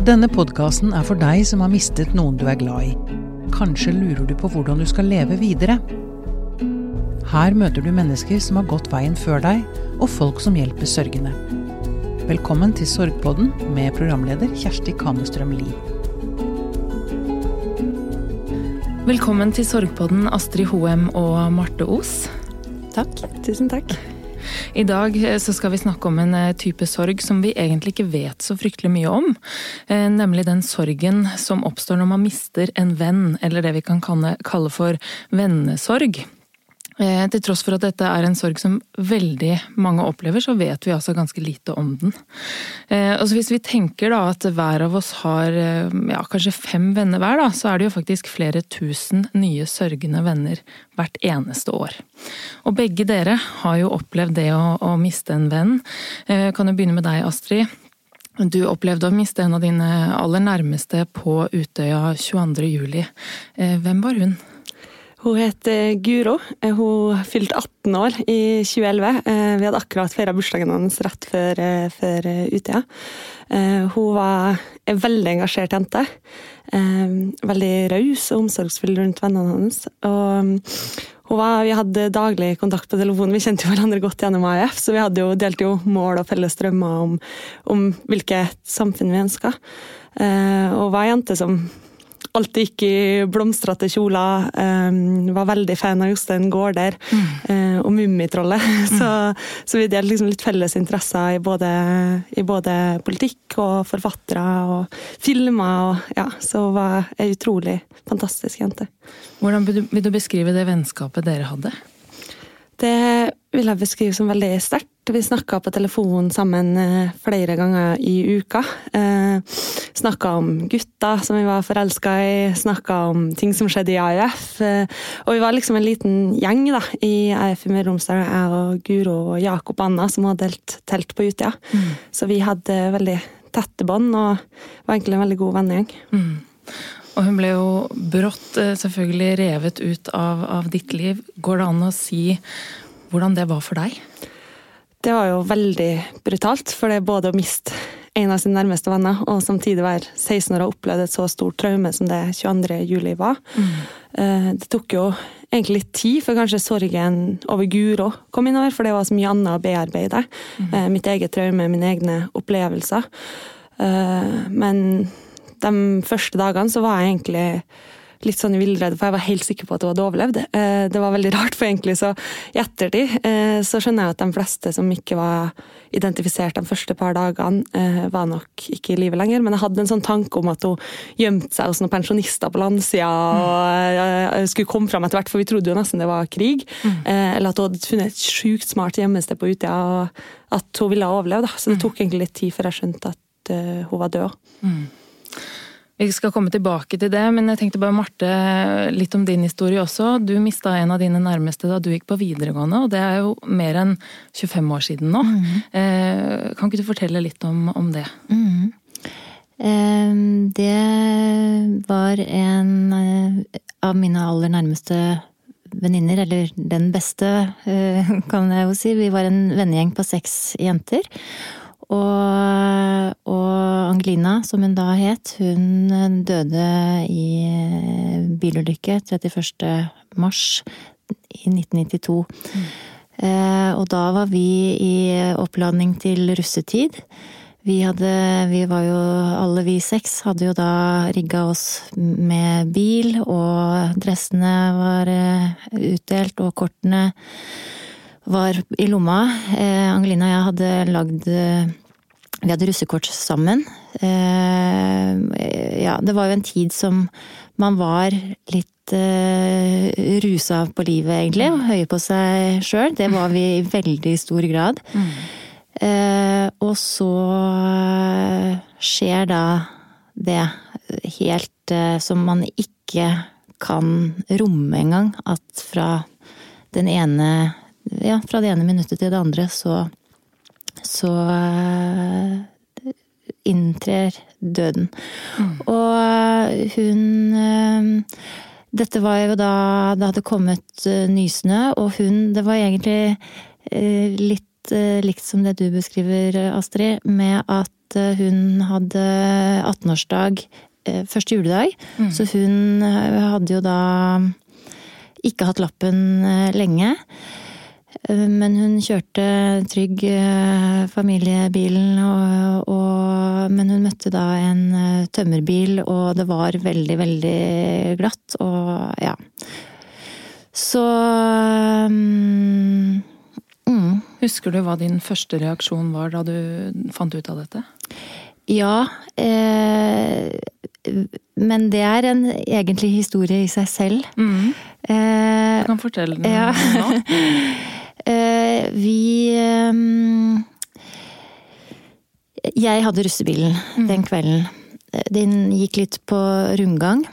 Denne podkasten er for deg som har mistet noen du er glad i. Kanskje lurer du på hvordan du skal leve videre? Her møter du mennesker som har gått veien før deg, og folk som hjelper sørgende. Velkommen til Sorgpodden med programleder Kjersti Kamestrøm Lie. Velkommen til Sorgpodden, Astrid Hoem og Marte Os. Takk. Tusen takk. I dag eh, så skal vi snakke om en eh, type sorg som vi egentlig ikke vet så fryktelig mye om. Eh, nemlig den sorgen som oppstår når man mister en venn, eller det vi kan kalle for vennesorg. Eh, til tross for at dette er en sorg som veldig mange opplever, så vet vi altså ganske lite om den. Eh, altså hvis vi tenker da at hver av oss har eh, ja, kanskje fem venner hver, da, så er det jo faktisk flere tusen nye sørgende venner hvert eneste år. Og begge dere har jo opplevd det å, å miste en venn. Kan jo begynne med deg, Astrid. Du opplevde å miste en av dine aller nærmeste på Utøya 22.07. Hvem var hun? Hun het Guro. Eh, hun fylte 18 år i 2011. Eh, vi hadde akkurat feira bursdagen hennes rett før, eh, før Utøya. Hun var en veldig engasjert jente. Veldig raus og omsorgsfull rundt vennene hennes. Og var, vi hadde daglig kontakt på telefonen. Vi kjente hverandre godt gjennom AIF, så vi jo, delte jo mål og felles drømmer om, om hvilket samfunn vi ønska. Og var ei jente som alltid gikk i blomstrete kjoler. Um, var veldig fan av Jostein Gaarder mm. uh, og Mummitrollet. Mm. Så, så, vi delte liksom litt felles interesser i både, i både, politikk og forfattere og filmer. Og, ja, så hun var ei utrolig fantastisk jente. Hvordan vil du beskrive det vennskapet dere hadde? Det vil jeg beskrive som veldig sterkt. Vi snakka på telefon sammen eh, flere ganger i uka. Eh, snakka om gutter som vi var forelska i, snakka om ting som skjedde i AUF. Eh, og vi var liksom en liten gjeng da, i AUF i Møre og Romsdal, jeg og Guro og Jakob Anna, som hadde delt telt på Utøya. Mm. Så vi hadde veldig tette bånd, og var egentlig en veldig god vennegjeng. Mm. Og hun ble jo brått selvfølgelig revet ut av, av ditt liv. Går det an å si hvordan det var for deg? Det var jo veldig brutalt, for det er både å miste en av sine nærmeste venner, og samtidig være 16 år og oppleve et så stort traume som det 22. juli var. Mm. Eh, det tok jo egentlig litt tid før kanskje sorgen over Guro kom innover, for det var så mye annet å bearbeide. Mm. Eh, mitt eget traume, mine egne opplevelser. Eh, men de første dagene så var jeg egentlig litt sånn villredd, for jeg var helt sikker på at hun hadde overlevd. Eh, det var veldig rart, for egentlig så i ettertid eh, så skjønner jeg at de fleste som ikke var identifisert de første par dagene, eh, var nok ikke i live lenger. Men jeg hadde en sånn tanke om at hun gjemte seg hos noen pensjonister på landsida og skulle komme fram etter hvert, for vi trodde jo nesten det var krig. Eller at hun hadde funnet et sjukt smart gjemmested på Utøya, og at hun ville overleve. Da. Så det mm. tok egentlig litt tid før jeg skjønte at hun var død. Mm. Vi skal komme tilbake til det, men jeg tenkte bare Marte, litt om din historie også. Du mista en av dine nærmeste da du gikk på videregående, og det er jo mer enn 25 år siden nå. Mm. Eh, kan ikke du fortelle litt om, om det? Mm. Eh, det var en eh, av mine aller nærmeste venninner, eller den beste, eh, kan jeg jo si. Vi var en vennegjeng på seks jenter. Og, og, Angelina, som hun da het, hun døde i eh, bilulykke 31. mars i 1992. Mm. Eh, og da var vi i oppladning til russetid. Vi hadde, vi var jo, alle vi seks hadde jo da rigga oss med bil, og dressene var eh, utdelt, og kortene var i lomma. Eh, Angelina og jeg hadde lagd Vi hadde russekort sammen. Eh, ja, det var jo en tid som man var litt eh, rusa på livet, egentlig. Og høye på seg sjøl. Det var vi i veldig stor grad. Mm. Eh, og så skjer da det helt eh, som man ikke kan romme engang. At fra den ene ja, fra det ene minuttet til det andre, så så uh, inntrer døden. Mm. Og hun uh, Dette var jo da det hadde kommet uh, nysnø, og hun Det var egentlig litt eh, likt som det du beskriver, Astrid, med at eh, hun hadde 18-årsdag eh, første juledag. Mm. Så hun eh, hadde jo da ikke hatt lappen eh, lenge. Eh, Men hun kjørte trygg eh, familiebilen, og, og, men hun møtte da en eh, tømmerbil, og det var veldig, veldig glatt, og ja. Så um, mm, Husker du hva din første reaksjon var da du fant ut av dette? Ja, eh, men det er en egentlig historie i seg selv. Mm. Eh, Du kan fortelle den Ja. nå. Eh, vi ehm, Jeg hadde russebilen den kvelden. Den gikk litt på rundgang.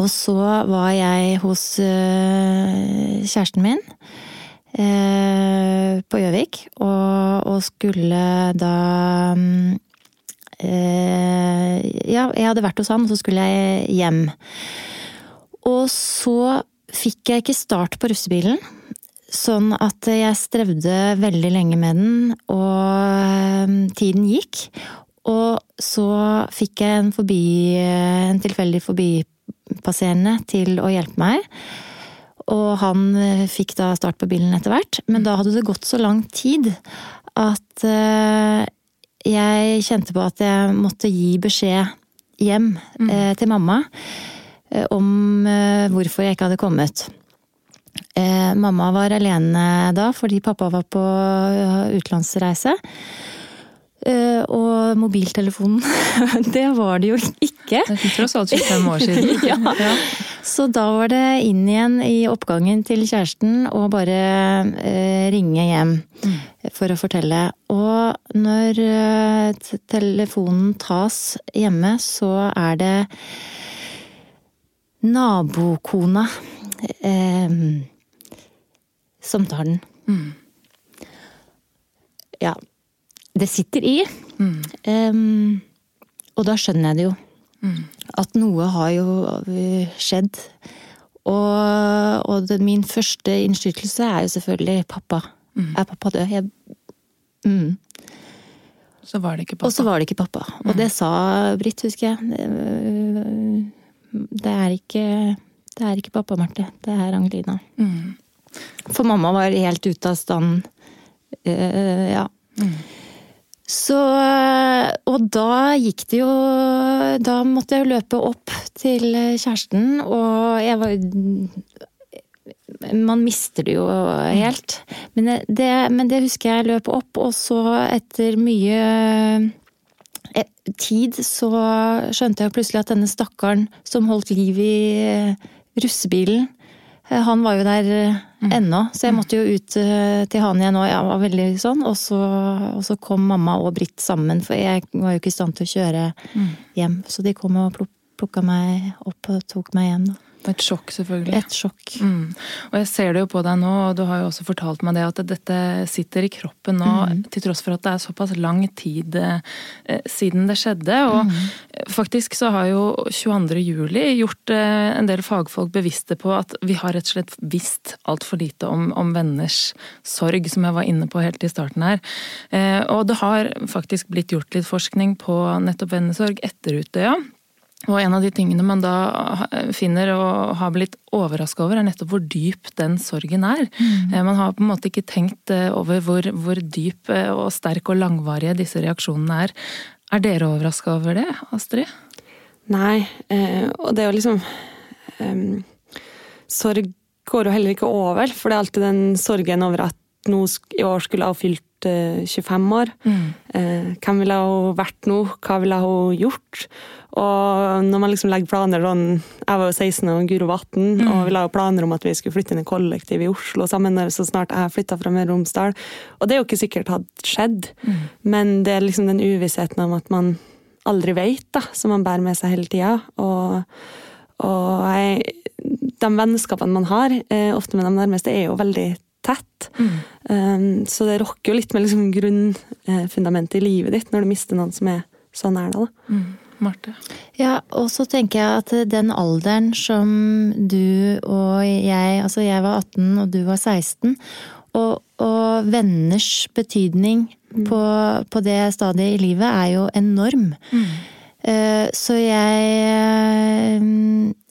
Og så var jeg hos eh, kjæresten min eh, på Gjøvik, og, skulle da mm, eh, Ja, jeg hadde vært hos han, og så skulle jeg hjem. Og så fikk jeg ikke start på russebilen. Sånn at jeg strevde veldig lenge med den, og eh, tiden gikk. Og så fikk jeg en, forbi, en tilfeldig forbipasserende til å hjelpe meg. Og han eh, fikk da start på bilen etter hvert. Men da hadde det gått så lang tid at eh, jeg kjente på at jeg måtte gi beskjed hjem mm. til mamma om hvorfor jeg ikke hadde kommet. Eh, mamma var alene da fordi pappa var på eh, utenlandsreise. Eh, og mobiltelefonen, det var det jo ikke. Det er tross alt 25 år siden. Ja. Så da var det inn igjen i oppgangen til kjæresten og bare eh, ringe hjem for å fortelle. Og når eh, telefonen tas hjemme, så er det nabokona eh, samtalen. Mm. Ja. Det sitter i. Mm. Em, og da skjønner jeg det jo. Mm. At noe har jo øh, skjedd. Og, og det, min første innskytelse er jo selvfølgelig pappa. Er pappa død? Jeg, mm. Så var det ikke pappa. Og så var det ikke pappa. Og det sa Britt, husker jeg. Det, det er ikke det er ikke pappa, Marte. Det er Angelina. Mm. For mamma var helt ute av stand. Uh, ja. Så Og da gikk det jo Da måtte jeg jo løpe opp til kjæresten, og jeg var Man mister det jo helt. Men det, men det husker jeg løp opp, og så etter mye eh, tid så skjønte jeg plutselig at denne stakkaren som holdt liv i eh, russebilen, eh, han var jo der mm. ennå, så jeg måtte jo ut eh, til han igjen og jeg var veldig sånn. Og så, og så kom mamma og Britt sammen, for jeg var jo ikke i stand til å kjøre hjem. Så de kom og pluk- plukka meg opp og tok meg hjem, da. Et sjokk, selvfølgelig. Et sjokk. Mm. Og jeg ser det jo på deg nå, og du har jo også fortalt meg det, at dette sitter i kroppen nå, til tross for at det er såpass lang tid eh, siden det skjedde. Og faktisk så har jo 22. juli gjort eh, en del fagfolk bevisste på at vi har rett og slett visst altfor lite om, om venners sorg, som jeg var inne på helt i starten her. Eh, og det har faktisk blitt gjort litt forskning på nettopp vennesorg etter Utøya. Og en av de tingene man da finner og har blitt overraska over, er nettopp hvor dyp den sorgen er. Mm. Man har på en måte ikke tenkt eh, over hvor, hvor dyp eh, og sterk og langvarige disse reaksjonene er. Er dere overraska over det, Astrid? Nei, eh, og det er jo liksom em, Sorg går jo heller ikke over, for det er alltid den sorgen over at noe i år skulle ha fylt eh, 25 år. Eh, hvem ville hun vært nå? Hva ville hun gjort? Og når man liksom legger planer Jeg var jo 16 og Guro var 18, og vi la jo planer om at vi skulle flytte inn i kollektiv i Oslo sammen så snart jeg flytta fra Møre og Romsdal. Og det er jo ikke sikkert hadde skjedd, men det er liksom den uvissheten om at man aldri vet, da, som man bærer med seg hele tida. Og, og jeg, de vennskapene man har, eh, ofte med de nærmeste, er jo veldig tett. Um, så det rokker jo litt med liksom grunnfundamentet i livet ditt når du mister noen som er så nær deg. da. Mm. Marte? Ja, og så tenker jeg at den alderen som du og jeg Altså jeg var 18 og du var 16, Og, og venners betydning på, på, det stadiet i livet er jo enorm. Mm. Så jeg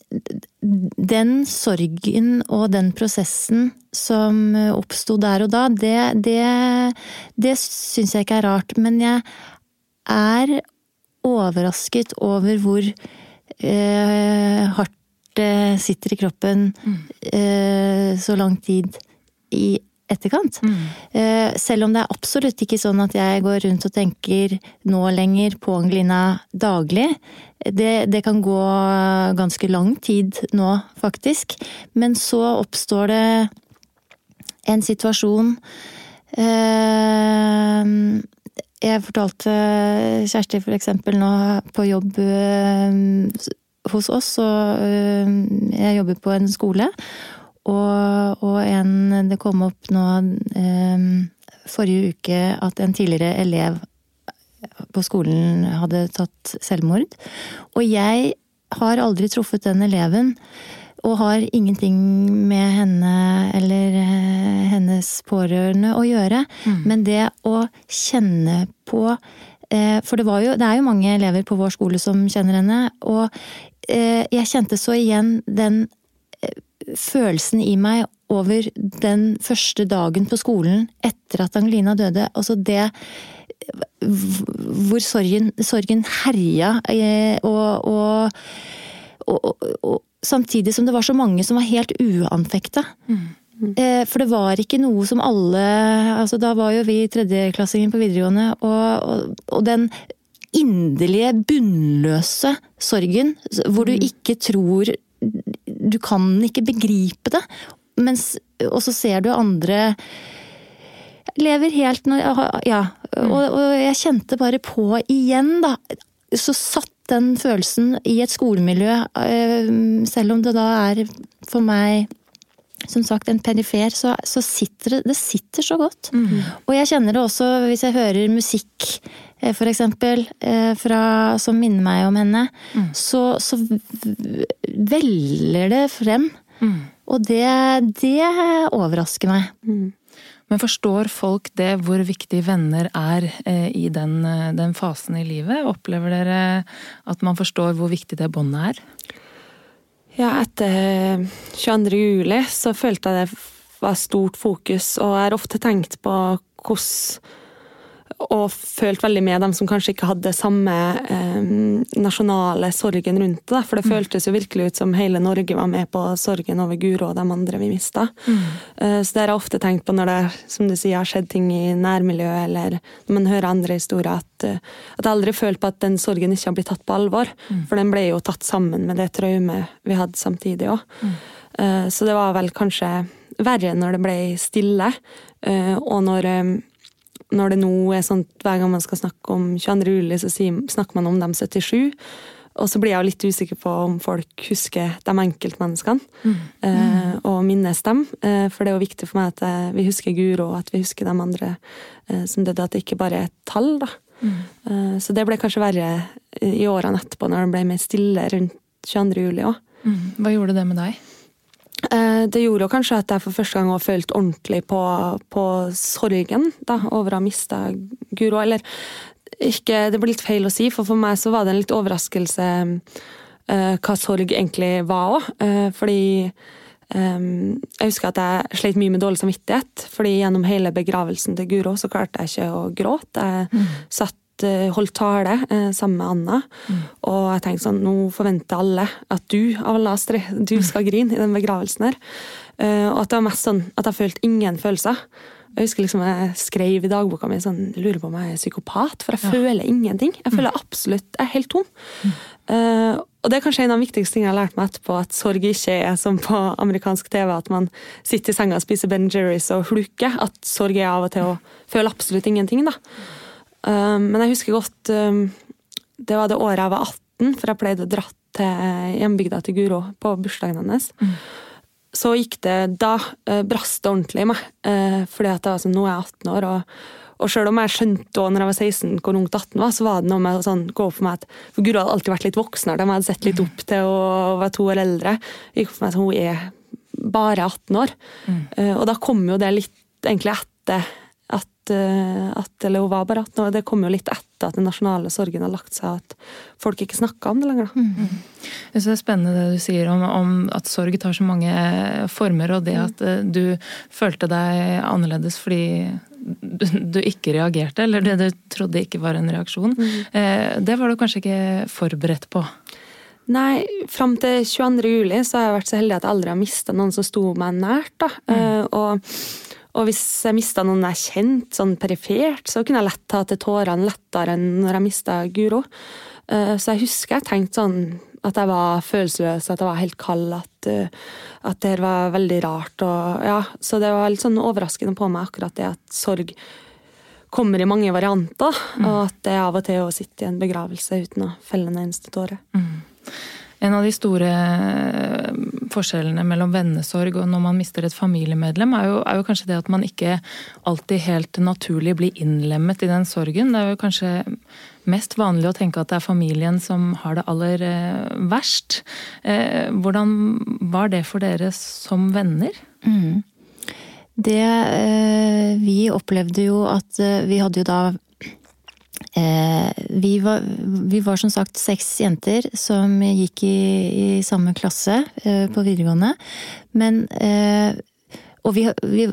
Den sorgen og den prosessen som oppsto der og da, det, det, det syns jeg ikke er rart. Men jeg er overrasket over hvor eh, hardt det sitter i kroppen mm. eh, så lang tid i etterkant. Mm. Eh, selv om det er absolutt ikke sånn at jeg går rundt og tenker nå lenger på Angelina daglig. Det, det kan gå ganske lang tid nå, faktisk. Men så oppstår det en situasjon eh, jeg fortalte Kjersti for eksempel nå på jobb øh, hos oss, og jeg jobber på en skole. Og, og en Det kom opp nå eh, forrige uke at en tidligere elev på skolen hadde tatt selvmord. Og jeg har aldri truffet den eleven og har ingenting med henne eller eh, hennes pårørende å gjøre. Mm. Men det å kjenne på eh, For det, jo, det, er jo mange elever på vår skole som kjenner henne. Og eh, jeg kjente så igjen den følelsen i meg over den første dagen på skolen etter at Angelina døde. Altså det hvor sorgen, sorgen herja og, og, og, og Samtidig som det var så mange som var helt uanfekta. Mm. Mm. For det var ikke noe som alle altså Da var jo vi tredjeklassingen på videregående, og, og, og den inderlige, bunnløse sorgen hvor du mm. ikke tror Du kan ikke begripe det. Mens, og så ser du andre lever helt Ja. Mm. Og, og jeg kjente bare på igjen, da. Så satt den følelsen i et skolemiljø, eh, selv om det da er for meg som sagt en perifer, så, så sitter det, det sitter så godt. Mm. Og jeg kjenner det også hvis jeg hører musikk, for eksempel, eh, fra, som minner meg om henne. Mm. Så, så, veller det frem. Mm. Og det, det overrasker meg. Mm. Men forstår folk det, hvor viktig venner er eh, i den, eh, den, fasen i livet? Opplever dere at man forstår hvor viktig det båndet er? Ja, etter 22. juli så følte jeg det var stort fokus, og jeg har ofte tenkt på hvordan og følt veldig med dem som kanskje ikke hadde samme eh, nasjonale sorgen rundt det. For det mm. føltes jo virkelig ut som hele Norge var med på sorgen over Guro og de andre vi mista. Mm. Eh, så det har jeg ofte tenkt på når det som du sier, har skjedd ting i nærmiljøet, eller når man hører andre historier, at, eh, at jeg aldri følt på at den sorgen ikke har blitt tatt på alvor. Mm. For den ble jo tatt sammen med det traumet vi hadde samtidig òg. Mm. Eh, så det var vel kanskje verre når det ble stille, eh, og når eh, når det nå er sånn hver gang man skal snakke om 22. juli, så snakker man om de 77. Og så blir jeg litt usikker på om folk husker de enkeltmenneskene. Mm. Eh, og minnes dem. Eh, for det er jo viktig for meg at eh, vi husker Guro, og at vi husker de andre eh, som døde. At det ikke bare er et tall. da. Mm. Så det ble kanskje verre i årene etterpå, når det ble mer stille rundt 22. juli òg. Mm. Hva gjorde det med deg? Eh, det gjorde jo kanskje at jeg for første gang har følt ordentlig på, på sorgen da, over å ha mista Guro. Eller ikke, det blir litt feil å si, for for meg så var det en litt overraskelse uh, hva sorg egentlig var òg. Uh, eh, fordi um, jeg husker at jeg slet mye med dårlig samvittighet. fordi gjennom hele begravelsen til Guro så klarte jeg ikke å gråte. Jeg mm. satt holdt tale eh, sammen med Anna. Mm. Og jeg tenkte sånn, nå forventer alle at du av alle Astrid, du mm. skal grine i den begravelsen her. Eh, og at det var mest sånn at jeg følte ingen følelser. Jeg husker liksom jeg skrev i dagboka mi sånn, lurer på om jeg er psykopat, for jeg ja. føler ingenting. Jeg føler mm. absolutt Jeg er helt tom. Mm. Uh, og det er kanskje en av de viktigste tingene jeg har lært meg etterpå, at sorg ikke er som på amerikansk TV, at man sitter i senga og spiser Ben Jerrys og hluker. At sorg er av og til å føle absolutt ingenting. da. Um, men jeg husker godt um, Det var det året jeg var 18, for jeg pleide å dra til hjembygda til Guro på bursdagen hennes. Mm. Så gikk det Da uh, brast det ordentlig i meg. Uh, fordi at det var sånn, nå er jeg 18 år, og, og selv om jeg skjønte også når jeg var 16 hvor ungt 18 var, så var det noe med å sånn, gå opp for meg at For Guro hadde alltid vært litt voksnere, de hadde sett litt opp til å være to år eldre. gikk opp for meg at hun er bare 18 år. Mm. Uh, og da kom jo det litt egentlig etter at, eh, Eller hun var bare 18 år. Det kom jo litt etter at den nasjonale sorgen har lagt seg, at folk ikke snakka om det lenger. Mm. Synes Det er spennende det du sier om, om, at sorg tar så mange former, og det mm. at eh, du følte deg annerledes fordi du, du ikke reagerte, eller det du trodde ikke var en reaksjon. Mm. Eh, det var du kanskje ikke forberedt på? Nei, fram til 22. juli så har jeg vært så heldig at jeg aldri har mista noen som sto meg nært. da. Mm. og og hvis jeg mista noen jeg kjente, sånn perifert, så kunne jeg lett ta til tårene lettere enn når jeg mista Guro. Eh, så jeg husker jeg tenkte sånn at jeg var følelsesløs, at jeg var helt kald, at, eh, at det var veldig rart. Og, ja, så det var litt sånn overraskende på meg akkurat det at sorg kommer i mange varianter. Mm. Og at det av og til å sitte i en begravelse uten å felle en eneste tåre. Mm. En av de store eh, forskjellene mellom vennesorg og når man mister et familiemedlem, er jo, er jo, kanskje det at man ikke alltid helt naturlig blir innlemmet i den sorgen. Det er jo kanskje mest vanlig å tenke at det er familien som har det aller eh, verst. Eh, hvordan var det for dere som venner? Mm. Det Vi opplevde jo at vi hadde jo da vi, var, vi, var, som sagt seks jenter som gikk i, i samme klasse eh, på videregående. Men eh, Og vi, vi,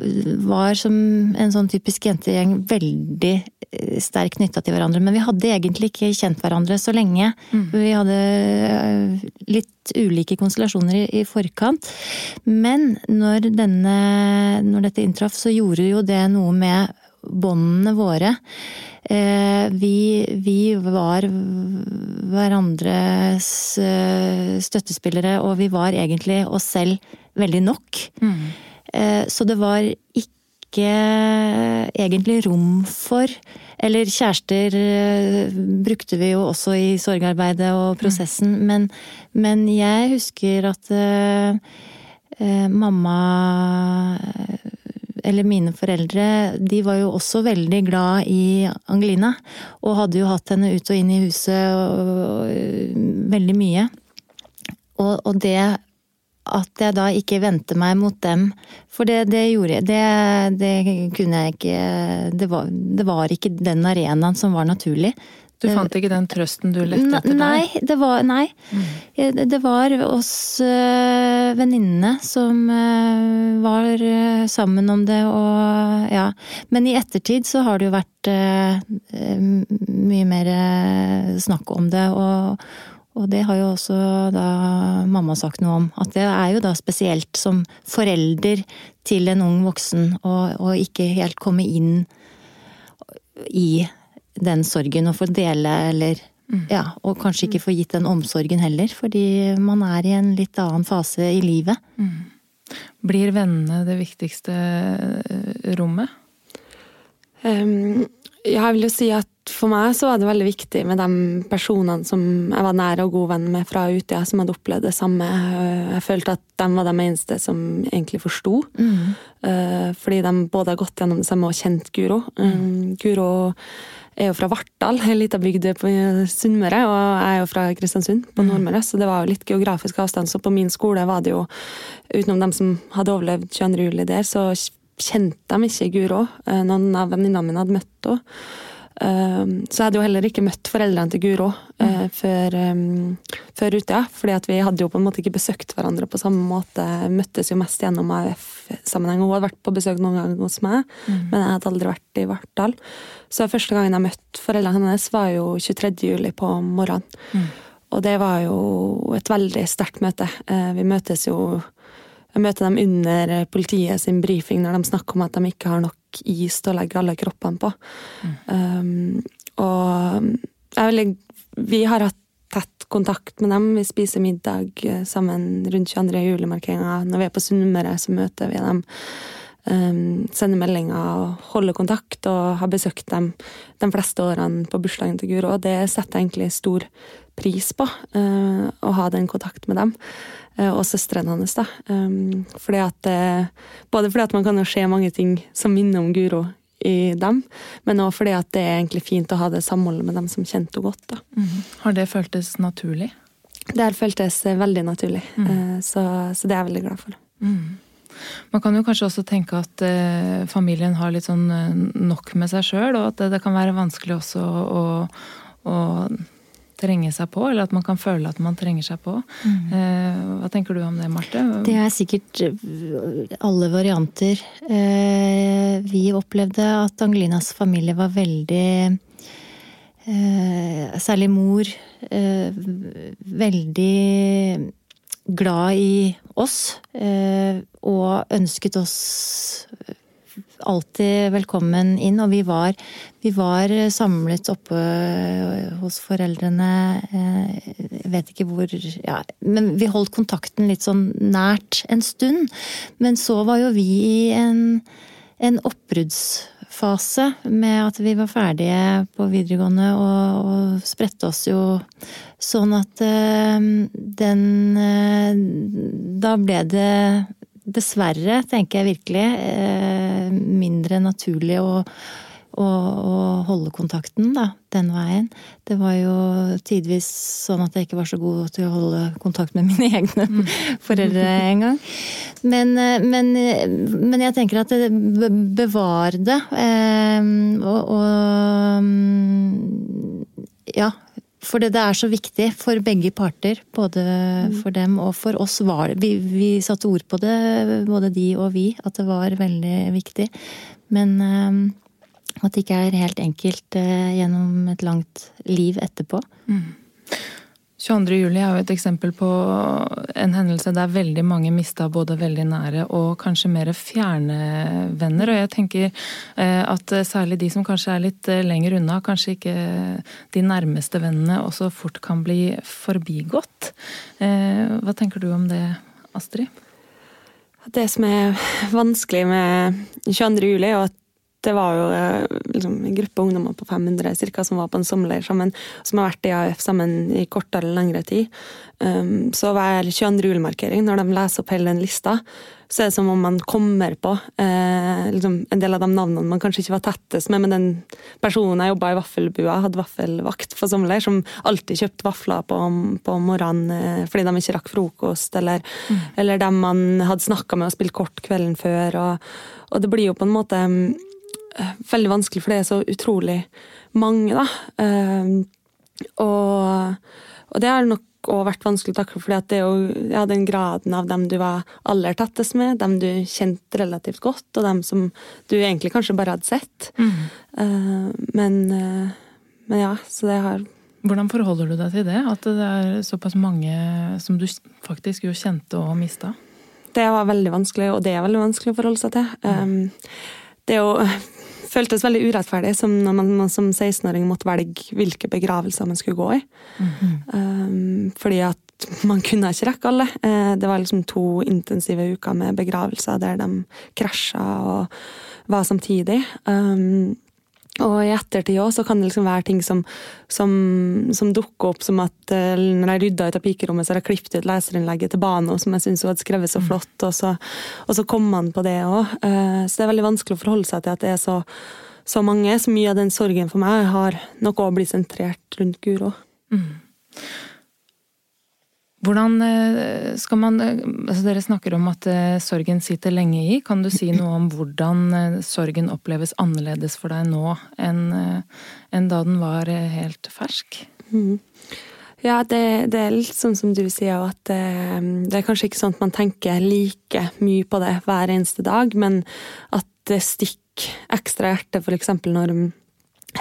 var som en sånn typisk jentegjeng veldig eh, sterkt knytta til hverandre. Men vi hadde egentlig ikke kjent hverandre så lenge. Mm. Vi hadde eh, litt ulike konstellasjoner i, i forkant. Men når, denne, når dette inntraff, så gjorde jo det noe med båndene våre. Eh, vi, vi, var hverandres eh, støttespillere, og vi var egentlig oss selv veldig nok. Mm. Eh, så det var ikke egentlig rom for Eller kjærester brukte vi jo også i sorgarbeidet og prosessen, mm. men, men, jeg husker at mamma eller mine foreldre, de var jo også veldig glad i Angelina. Og hadde jo hatt henne ut og inn i huset og, og, veldig mye. Og, og, det at jeg da ikke vendte meg mot dem, for det, det gjorde jeg. Det, det, kunne jeg ikke det var, det var ikke den arenaen som var naturlig. Du fant ikke den trøsten du lette etter nei. Det var, nei. Mm. Det var oss uh, venninnene som uh, var uh, sammen om det og ja. Men i ettertid så har det jo vært uh, mye mer snakk om det, og, og det har jo også da mamma sagt noe om. At det er jo da spesielt som forelder til en ung voksen å ikke helt komme inn i den sorgen og få dele, eller mm. Ja, og kanskje ikke få gitt den omsorgen heller, fordi man er i en litt annen fase i livet. Mm. Blir vennene det viktigste eh, rommet? Um, jeg vil jo si at for meg så var det veldig viktig med de personene som jeg var nær og god venn med fra Utøya, som hadde opplevd det samme. Jeg følte at de var de eneste som egentlig forsto. Mm. Eh, fordi de både har gått gjennom det samme og kjent Guro. Um, Guro er jo fra Vartdal, ei lita bygd på Sunnmøre, og jeg er jo fra Kristiansund på mm. Nordmøre, så det var jo litt geografisk avstand. Så på min skole var det jo, utenom dem som hadde overlevd 22. juli der, så kjente de ikke Guro. Eh, noen av venninnene mine hadde møtt henne. Ehm, så jeg hadde jo heller ikke møtt foreldrene til Guro mm. før, um, før Utøya. fordi vi hadde jo på en måte ikke besøkt hverandre på samme måte. Møttes jo mest gjennom AUF-sammenheng. Hun hadde vært på besøk noen ganger hos meg, mm. men jeg hadde aldri vært i Vartdal. Så første gangen jeg møtte foreldrene hennes, var jo 23. juli på morgenen. Mm. Og det var jo et veldig sterkt møte. Eh, vi møtes jo Jeg møter dem under politiet sin brifing når de snakker om at de ikke har nok is til å legge alle kroppene på. Mm. Um, og vil, vi har hatt tett kontakt med dem. Vi spiser middag eh, sammen rundt 22. julemarkeringa. Når vi er på Sunnmøre, så møter vi dem. Um, sender meldinger og holder kontakt, og har besøkt dem de fleste årene på bursdagen til Guro. Og det setter jeg egentlig stor pris på, uh, å ha den kontakt med dem. Eh, og søstrene hans. da. Fordi at, både fordi at man kan jo se mange ting som minner om Guro i dem, men òg fordi at det er egentlig fint å ha det samholdet med dem som kjente henne godt. da. Mm. Har det føltes naturlig? Det har føltes veldig naturlig, mm. så, så, det er jeg veldig glad for. Mm. Man kan jo kanskje også tenke at eh, familien har litt sånn eh, nok med seg sjøl, og at det, det, kan være vanskelig også å, å, trenge seg på, eller at man kan føle at man trenger seg på. Mm. Eh, hva tenker du om det, Marte? Det er sikkert eh, alle varianter. Eh, vi opplevde at Angelinas familie var veldig eh, Særlig mor. veldig glad i oss, eh, og ønsket oss alltid velkommen inn. Og vi var, vi var samlet oppe hos foreldrene. Eh, jeg vet ikke hvor ja, Men vi holdt kontakten litt sånn nært en stund. Men så var jo vi i en, en oppbruddsfase med at vi var ferdige på videregående og, og spredte oss jo sånn at den Da ble det dessverre, tenker jeg virkelig, uh, mindre naturlig å å, holde kontakten da, den veien. Det var jo tidvis sånn at jeg ikke var så god til å holde kontakt med mine egne mm. foreldre engang. Men, eh, men, men jeg tenker at bevar det. Eh, og, og ja, for det, er så viktig for begge parter. Både mm. for dem og for oss var vi, vi, satte ord på det, både de og vi, at det var veldig viktig. Men eh, at det ikke er helt enkelt eh, gjennom et langt liv etterpå. Mm. 22. juli er jo et eksempel på en hendelse der veldig mange mista både veldig nære og kanskje mer fjerne venner. Og jeg tenker eh, at særlig de som kanskje er litt eh, lenger unna, kanskje ikke de nærmeste vennene, også fort kan bli forbigått. Hva tenker du om det, Astrid? Det som er vanskelig med 22. juli, er at det var jo eh, liksom, en gruppe ungdommer på 500 cirka, som var på en sommerleir sammen, som har vært i AUF sammen i kortere eller lengre tid. Um, så hver 22. julemarkering, når de leser opp hele den lista, så er det som om man kommer på eh, liksom en del av de navnene man kanskje ikke var tettest med, men den personen jeg jobba i vaffelbua, hadde vaffelvakt for sommerleir, som alltid kjøpte vafler på, på morgenen eh, fordi de ikke rakk frokost, eller, mm. eller dem man hadde snakka med og spilt kort kvelden før. Og, og det blir jo på en måte veldig vanskelig, for det er så utrolig mange, da. Ehm, og, og det har nok òg vært vanskelig å takle, for det er jo ja, den graden av dem du var aller tettest med, dem du kjente relativt godt, og dem som du egentlig kanskje bare hadde sett. Mm. Men, uh, men, ja, så det har Hvordan forholder du deg til det? At det er såpass mange som du faktisk jo kjente og mista? Det var veldig vanskelig, og det er veldig vanskelig å forholde seg til. Um, det er jo føltes veldig urettferdig som når man som 16-åring måtte velge hvilke begravelser man skulle gå i. Mm -hmm. um, fordi at man kunne ikke rekke alle. Uh, det var liksom to intensive uker med begravelser der de krasja og var samtidig. Um, og i ettertid òg så kan det liksom være ting som, som, som dukker opp som at uh, når jeg rydda ut av pikerommet, så har jeg klippet ut leserinnlegget til Bano som jeg syns hun hadde skrevet så mm. flott, og så, og så kom han på det òg. Uh, eh, så det er veldig vanskelig å forholde seg til at det er så, så mange. Så mye av den sorgen for meg har nok òg blitt sentrert rundt Guro. Mm. Hvordan eh, skal man eh, altså Dere snakker om at eh, sorgen sitter lenge i. Kan du si noe om hvordan sorgen oppleves annerledes for deg nå enn, enn da den var helt fersk? Mm. Ja, det, det, er litt sånn som du sier, at det, det, er kanskje ikke sånn at man tenker like mye på det hver eneste dag, men at det stikker ekstra hjerte f.eks. når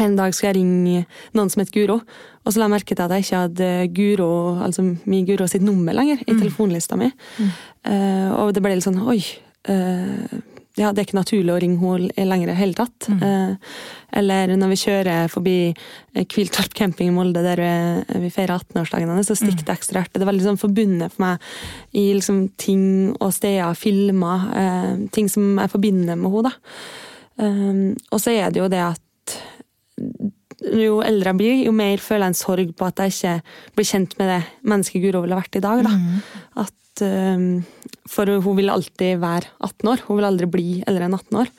en dag skal jeg ringe noen som heter Guro, og så la jeg merke til at jeg ikke hadde Guro, altså min Guro sitt nummer lenger i mm. telefonlista mi. Mm. Uh, og det ble litt sånn oi. Uh, ja, det er ikke naturlig å ringe henne lenger i det hele tatt. Mm. Uh, eller når vi kjører forbi Kviltorp camping i Molde, der vi feirer 18-årsdagen hennes, så stikker mm. det ekstra hjertet, Det er veldig sånn forbundet for meg i liksom ting og steder, filmer, ting som jeg forbinder med henne. og så er det jo det at jo eldre jeg blir, jo mer føler jeg en sorg på at jeg ikke blir kjent med det mennesket Guro ville vært i dag. Mm. At, um, for hun vil alltid være 18 år. Hun vil aldri bli eldre enn 18 år.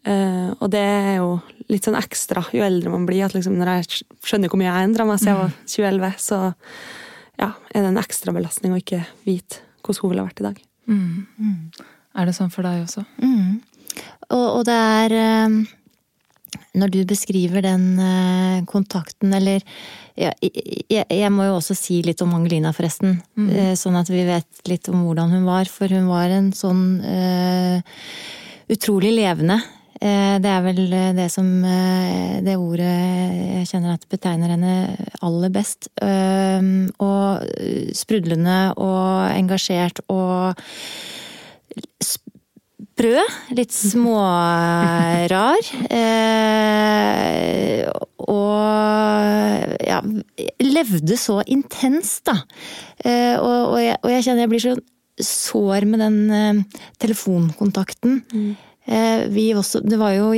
Uh, og det er jo litt sånn ekstra jo eldre man blir. at liksom Når jeg skjønner hvor mye jeg har endra meg siden jeg var 2011, mm. så ja, er det en ekstra belastning å ikke vite hvordan hun ville vært i dag. Mm. Mm. Er det sånn for deg også? Mm. Og, og, det er eh, Når du beskriver den eh, kontakten, eller ja, jeg, jeg, må jo også si litt om Angelina, forresten. Mm. Sånn at vi vet litt om hvordan hun var. For hun var en sånn uh, utrolig levende Uh, det er vel eh, det som uh, Det ordet jeg kjenner at betegner henne aller best. Og sprudlende og engasjert og sprø. Litt smårar. Og ja Levde så intenst, da. Og jeg, og jeg kjenner jeg blir så sår med den telefonkontakten. Mm. Eh, vi også, det var jo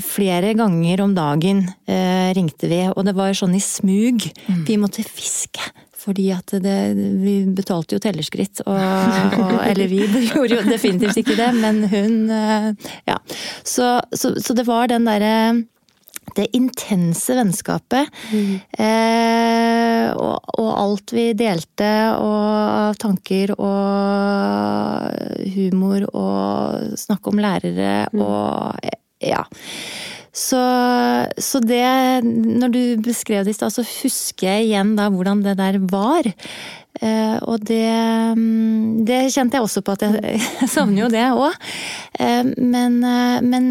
flere ganger om dagen eh, ringte vi, og det var sånn i smug. Mm. Vi måtte fiske. Fordi at det, vi betalte jo tellerskritt, og, og, Eller vi gjorde jo definitivt ikke det, men hun eh, Ja. Så, så, så det var den derre det intense vennskapet. Mm. Eh, og, og, alt vi delte av tanker og humor og snakke om lærere mm. og ja. Så, så, det Når du beskrev det i stad, så husker jeg igjen da hvordan det der var. Eh, og det, mm, det kjente jeg også på at jeg, jeg savner jo det òg. Eh, men, eh, men,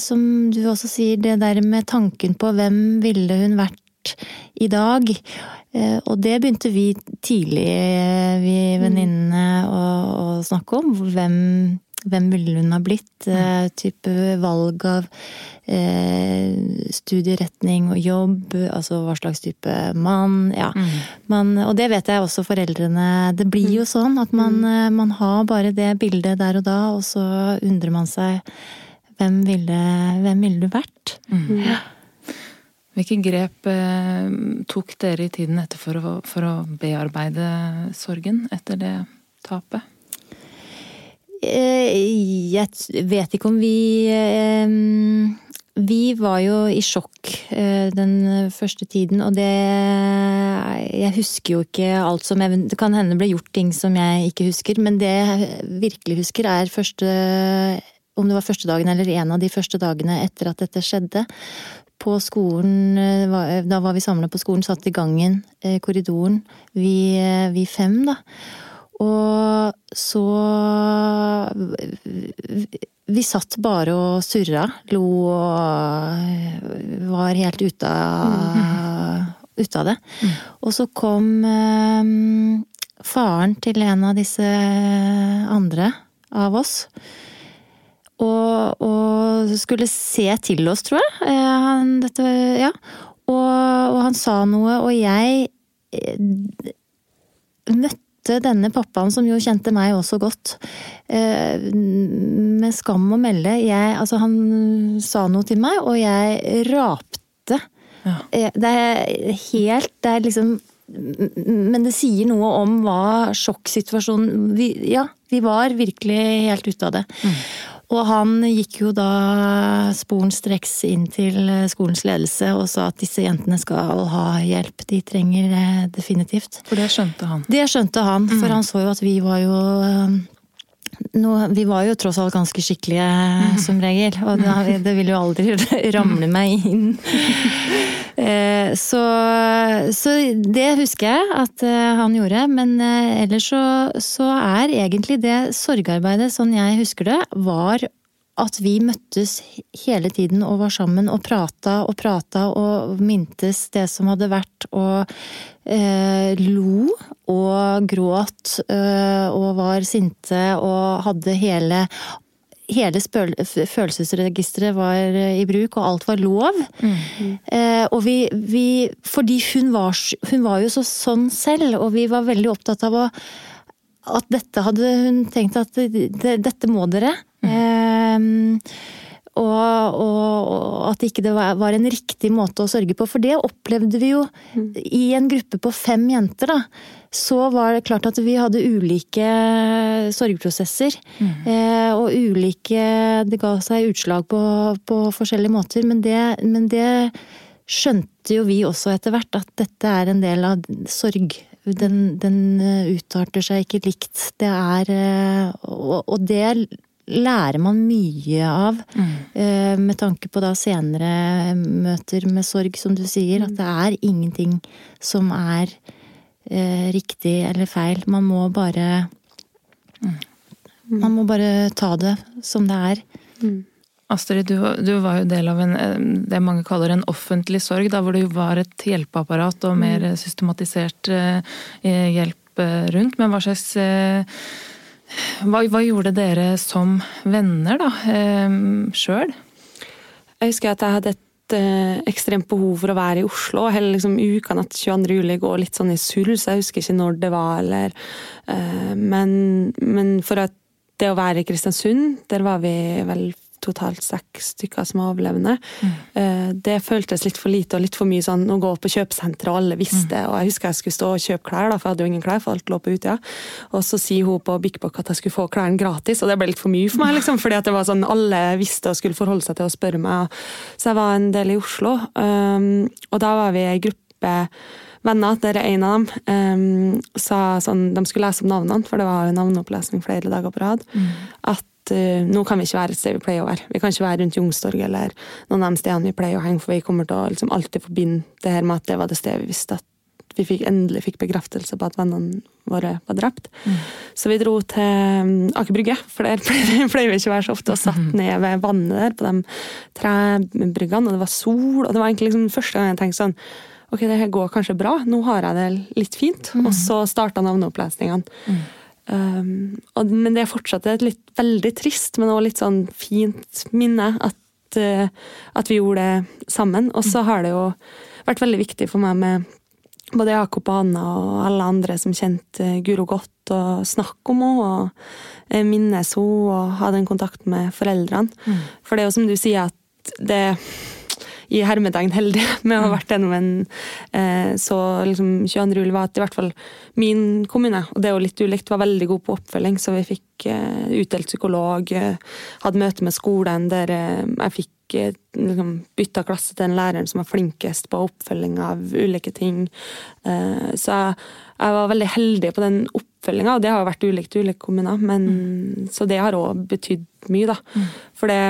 som du også sier, det der med tanken på hvem ville hun vært i dag. Og det begynte vi tidlig, vi venninnene, å, å snakke om. Hvem hvem ville hun ha blitt? Mm. Type valg av eh, studieretning og jobb, altså hva slags type mann. Ja. Mm. Man, og det vet jeg også foreldrene. Det blir jo mm. sånn at man, mm. Eh, man, har bare det bildet der og da, og så undrer man seg hvem ville, hvem ville du vært? Mm. Ja. Hvilke grep eh, tok dere i tiden etter for å, for å bearbeide sorgen etter det tapet? Eh, jeg vet ikke om vi eh, Vi var jo i sjokk eh, den første tiden, og det Jeg husker jo ikke alt som Det kan hende ble gjort ting som jeg ikke husker, men det jeg virkelig husker, er første Om det var første dagen eller en av de første dagene etter at dette skjedde. På skolen, da var vi samla på skolen, satt i gangen, korridoren, vi, vi fem, da. Og så Vi satt bare og surra, lo og var helt ute av, ut av det. Mm. Og så kom um, faren til en av disse andre av oss. Og, og skulle se til oss, tror jeg. Eh, dette, ja. og, og han sa noe, og jeg eh, møtte møtte denne pappaen, som jo kjente meg også godt, eh, med skam å melde. Jeg, altså han sa noe til meg, og jeg rapte. Ja. Eh, det er helt Det er liksom Men det sier noe om hva sjokksituasjonen vi, Ja, vi var virkelig helt ute av det. Mm. Og han gikk jo da sporenstreks inn til skolens ledelse og sa at disse jentene skal ha hjelp. De trenger det definitivt. For det skjønte han? Det skjønte han, for mm. han så jo at vi var jo no, vi var jo tross alt ganske skikkelige mm. som regel, og det, det vil jo aldri ramle meg inn. Eh, så, så, det husker jeg at eh, han gjorde, men eh, ellers så, så er egentlig det sorgarbeidet, sånn jeg husker det, var at vi møttes hele tiden og var sammen og prata og prata og mintes det som hadde vært, og eh, lo og gråt eh, og var sinte og hadde hele Hele følelsesregisteret var eh, i bruk, og alt var lov. Mm. Eh, og vi, vi Fordi hun var, hun var jo så sånn selv, og vi var veldig opptatt av å at dette hadde hun tenkt at det, dette må dere. Mm. Eh, og, og, og, at ikke det ikke var en riktig måte å sørge på. For det opplevde vi jo mm. i en gruppe på fem jenter, da. Så var det klart at vi hadde ulike sorgprosesser. Mm. Eh, og ulike Det ga seg utslag på, på forskjellige måter. Men det, men det skjønte jo vi også etter hvert, at dette er en del av sorg den, den, utarter seg ikke likt. Det er Og, Og det lærer man mye av. Mm. eh, Med tanke på da senere møter med sorg, som du sier. At det er ingenting som er eh, riktig eller feil. Man må bare Man må bare ta det som det er. Astrid, du, du var jo del av en, eh, det mange kaller en offentlig sorg, da hvor det jo var et hjelpeapparat og mer systematisert eh, hjelp rundt. Men hva slags eh, hva, hva gjorde dere som venner, da, eh, sjøl? Jeg husker at jeg hadde et eh, ekstremt behov for å være i Oslo. Hele liksom, ukene etter 22. juli går litt sånn i surr, så jeg husker ikke når det var. Eller, eh, men, men for at det å være i Kristiansund, der var vi vel totalt seks stykker som overlevende. Eh, det føltes litt for lite og litt for mye sånn å gå på kjøpesenteret, og alle visste. Og jeg husker jeg skulle stå og kjøpe klær, da, for jeg hadde jo ingen klær, for alt lå på Utøya. Og så sier hun på Bik Bok at jeg skulle få klærne gratis, og det ble litt for mye for meg, liksom. Fordi at det var sånn alle visste og skulle forholde seg til å spørre meg. Så jeg var en del i Oslo, um, og da var vi ei gruppe venner, der en av dem um, sa sånn, de skulle lese opp navnene, for det var jo navneopplesning flere dager på rad, at uh, nå kan vi ikke være et sted vi pleier å være. Vi kan ikke være rundt Youngstorget eller noen av de stedene vi pleier å henge, for vi kommer til å liksom, alltid forbinde det her med at det var det stedet vi visste at vi fikk, endelig fikk bekreftelse på at vennene våre var drept. Så vi dro til um, Aker Brygge, for der pleier, pleier vi ikke å være så ofte, og satt ned ved vannet der på de trebryggene, og det var sol, og det var egentlig liksom første gang jeg tenkte sånn Ok, det her går kanskje bra, nå har jeg det litt fint. Og så starta navneopplesningene. Um, og, men det er fortsatt et litt veldig trist, men også litt sånn fint minne at, uh, at vi gjorde det sammen. Og så har det jo vært veldig viktig for meg med både Jakob og Anna og alle andre som kjente Guro godt, og snakke om henne og eh, minnes henne og ha den kontakten med foreldrene. For det er jo som du sier, at det i hermetegn heldig med å ha vært gjennom en eh, så liksom 22. juli var at i hvert fall min kommune, og det er jo litt ulikt, var veldig god på oppfølging, så vi fikk eh, utdelt psykolog, eh, hadde møte med skolen der eh, jeg fikk eh, liksom, bytta klasse til den læreren som var flinkest på oppfølging av ulike ting. Eh, så jeg, var veldig heldig på den oppfølginga, og det har vært ulikt i ulike kommuner, men, så det har òg betydd mye, da. For det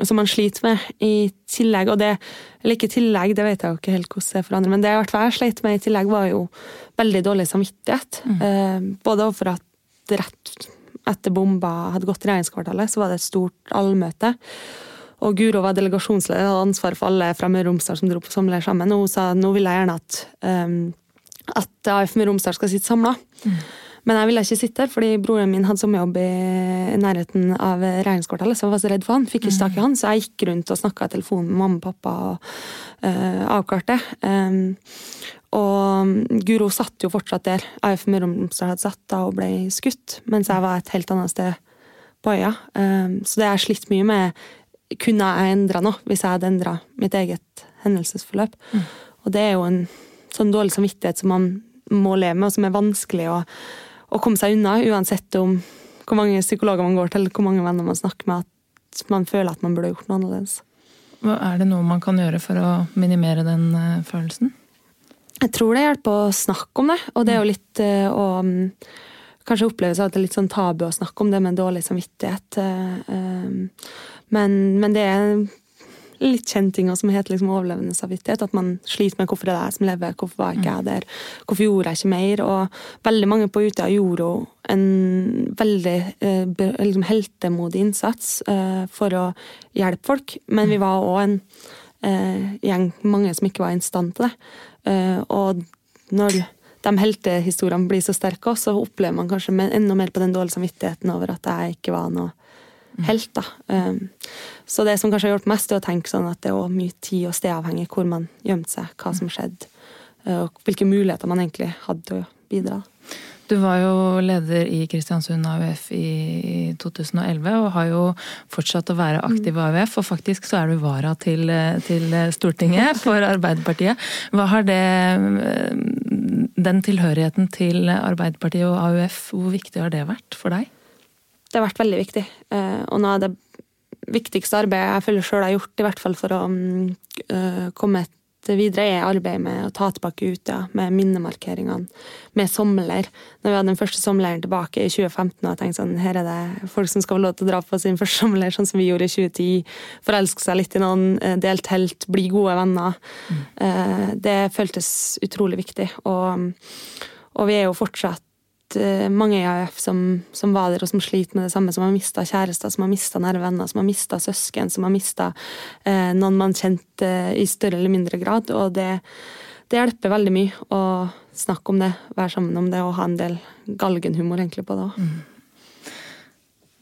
som man sliter med i tillegg, og det Eller ikke i tillegg, det vet jeg jo ikke helt hvordan det er for andre, men det jeg hvert fall med i tillegg, var jo veldig dårlig samvittighet. Eh, både overfor at rett etter bomba hadde gått i regjeringskvartalet, så var det et stort allmøte. Og Guro var delegasjonsleder og hadde ansvar for alle fra Møre og Romsdal som dro på sommerleir sammen. Og hun sa nå vil jeg gjerne at, um, at AF Møre og Romsdal skal sitte samla. Men jeg ville ikke sitte der, fordi broren min hadde sommerjobb i nærheten av regjeringskvartalet, så jeg var så redd for han. Fikk ikke tak i han, så jeg gikk rundt og snakka i telefonen med mamma og pappa og uh, avklarte. Um, og Guro satt jo fortsatt der. AF Møre og Romsdal hadde satt da og ble skutt, mens jeg var et helt annet sted på øya. Um, så det har jeg slitt mye med. Kunne jeg endra noe hvis jeg hadde endra mitt eget hendelsesforløp? Og det er jo en sånn dårlig samvittighet som man må leve med, og som er vanskelig å, å komme seg unna, uansett om hvor mange psykologer man går til, hvor mange venner man snakker med, at man føler at man burde gjort noe annerledes. Er det noe man kan gjøre for å minimere den eh, følelsen? Jeg tror det hjelper å snakke om det, og det er jo litt eh, å mm, Kanskje oppleves at det er litt sånn tabu å snakke om det med dårlig samvittighet. eh, Men, men det er litt kjent ting som heter liksom overlevende samvittighet. At man sliter med hvorfor det er jeg som lever, hvorfor var ikke jeg der, hvorfor gjorde jeg ikke mer? Og veldig mange på Utøya gjorde jo en veldig eh, liksom heltemodig innsats eh, for å hjelpe folk, men vi var òg en eh, gjeng, mange som ikke var i stand til det. Eh, og når de heltehistoriene blir så sterke, også, så opplever man kanskje enda mer på den dårlige samvittigheten over at jeg ikke var noe helt. da. Um, så det som kanskje har hjulpet mest, er å tenke sånn at det er mye tid og stedavhengig hvor man gjemte seg, hva som skjedde, uh, og hvilke muligheter man egentlig hadde til å bidra. Du var jo leder i Kristiansund AUF i 2011, og har jo fortsatt å være aktiv i AUF. Og faktisk så er du vara til, til Stortinget for Arbeiderpartiet. Hva har det Den tilhørigheten til Arbeiderpartiet og AUF, hvor viktig har det vært for deg? Det har vært veldig viktig. Uh, og noe av det viktigste arbeidet jeg føler sjøl har gjort, i hvert fall for å mm, uh, komme videre, er arbeidet med å ta tilbake Utøya, med minnemarkeringene, med sommerleir. Når vi hadde den første sommerleiren tilbake i 2015, og jeg tenkte sånn, her er det folk som skal få lov til å dra på sin første sommerleir, sånn som vi gjorde i 2010. Forelske seg litt i noen, eh, dele telt, bli gode venner. Mm. Det føltes utrolig viktig. Og, og vi er jo fortsatt Eh, mange i AUF som, som, var der og som sliter med det samme, som har mista kjærester, som har mista nære venner, som har mista søsken, som har mista eh, noen man kjente eh, i større eller mindre grad. Og det, det, hjelper veldig mye å snakke om det, være sammen om det og ha en del galgenhumor egentlig på det òg. Mm.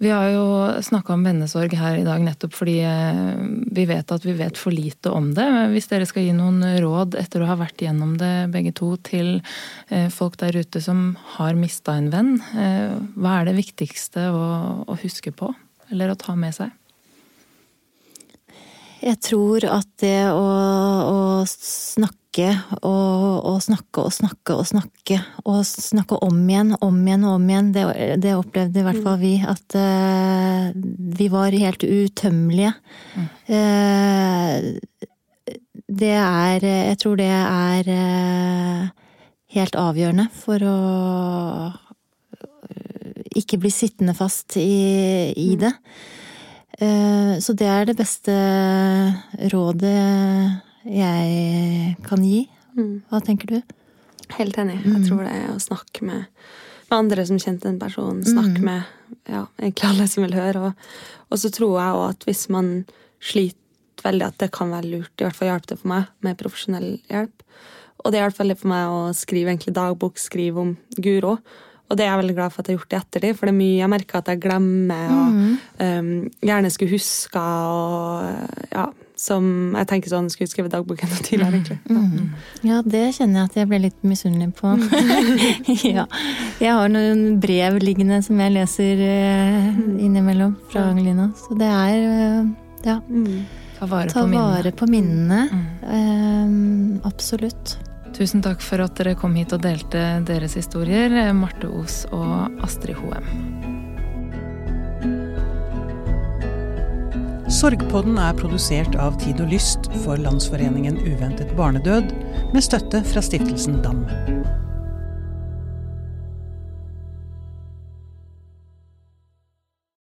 Vi har jo snakka om vennesorg her i dag nettopp fordi eh, vi vet at vi vet for lite om det. Hvis dere skal gi noen råd etter å ha vært gjennom det begge to til eh, folk der ute som har mista en venn, eh, hva er det viktigste å, å huske på eller å ta med seg? Jeg tror at det å, å snakke og, og, snakke og snakke og snakke. Og snakke om igjen, om igjen og om igjen. Det, det opplevde i hvert fall vi. At uh, vi var helt utømmelige. Mm. Uh, det er Jeg tror det er uh, helt avgjørende for å ikke bli sittende fast i, i det. Så det er det beste rådet jeg kan gi. Mm. Hva tenker du? Helt enig. Jeg mm. tror det er å snakke med, med andre som kjente en person. Snakke mm. med ja, egentlig alle som vil høre. Og, og så tror jeg òg at hvis man sliter veldig, at det kan være lurt, i hvert fall hjalp det for meg, med profesjonell hjelp. Og det hjelper veldig for meg å skrive egentlig dagbok, skrive om Guro. Og det er jeg veldig glad for at jeg har gjort i ettertid, for det er mye jeg merker at jeg glemmer og mm. um, gjerne skulle huska og ja, som jeg tenker sånn skulle skrevet dagboken tidligere, egentlig. Mm. Ja, det kjenner jeg at jeg ble litt misunnelig på. ja. Jeg har noen brev liggende som jeg leser uh, innimellom fra Angelina, så det er uh, ja. Mm. Ta vare Ta på minnene. Vare på minnene. Um, absolutt. Tusen takk for at dere kom hit og delte deres historier, Marte Os og Astrid Hoem. Sorgpodden er produsert av Tid og Lyst for Landsforeningen uventet barnedød, med støtte fra stiftelsen DAM.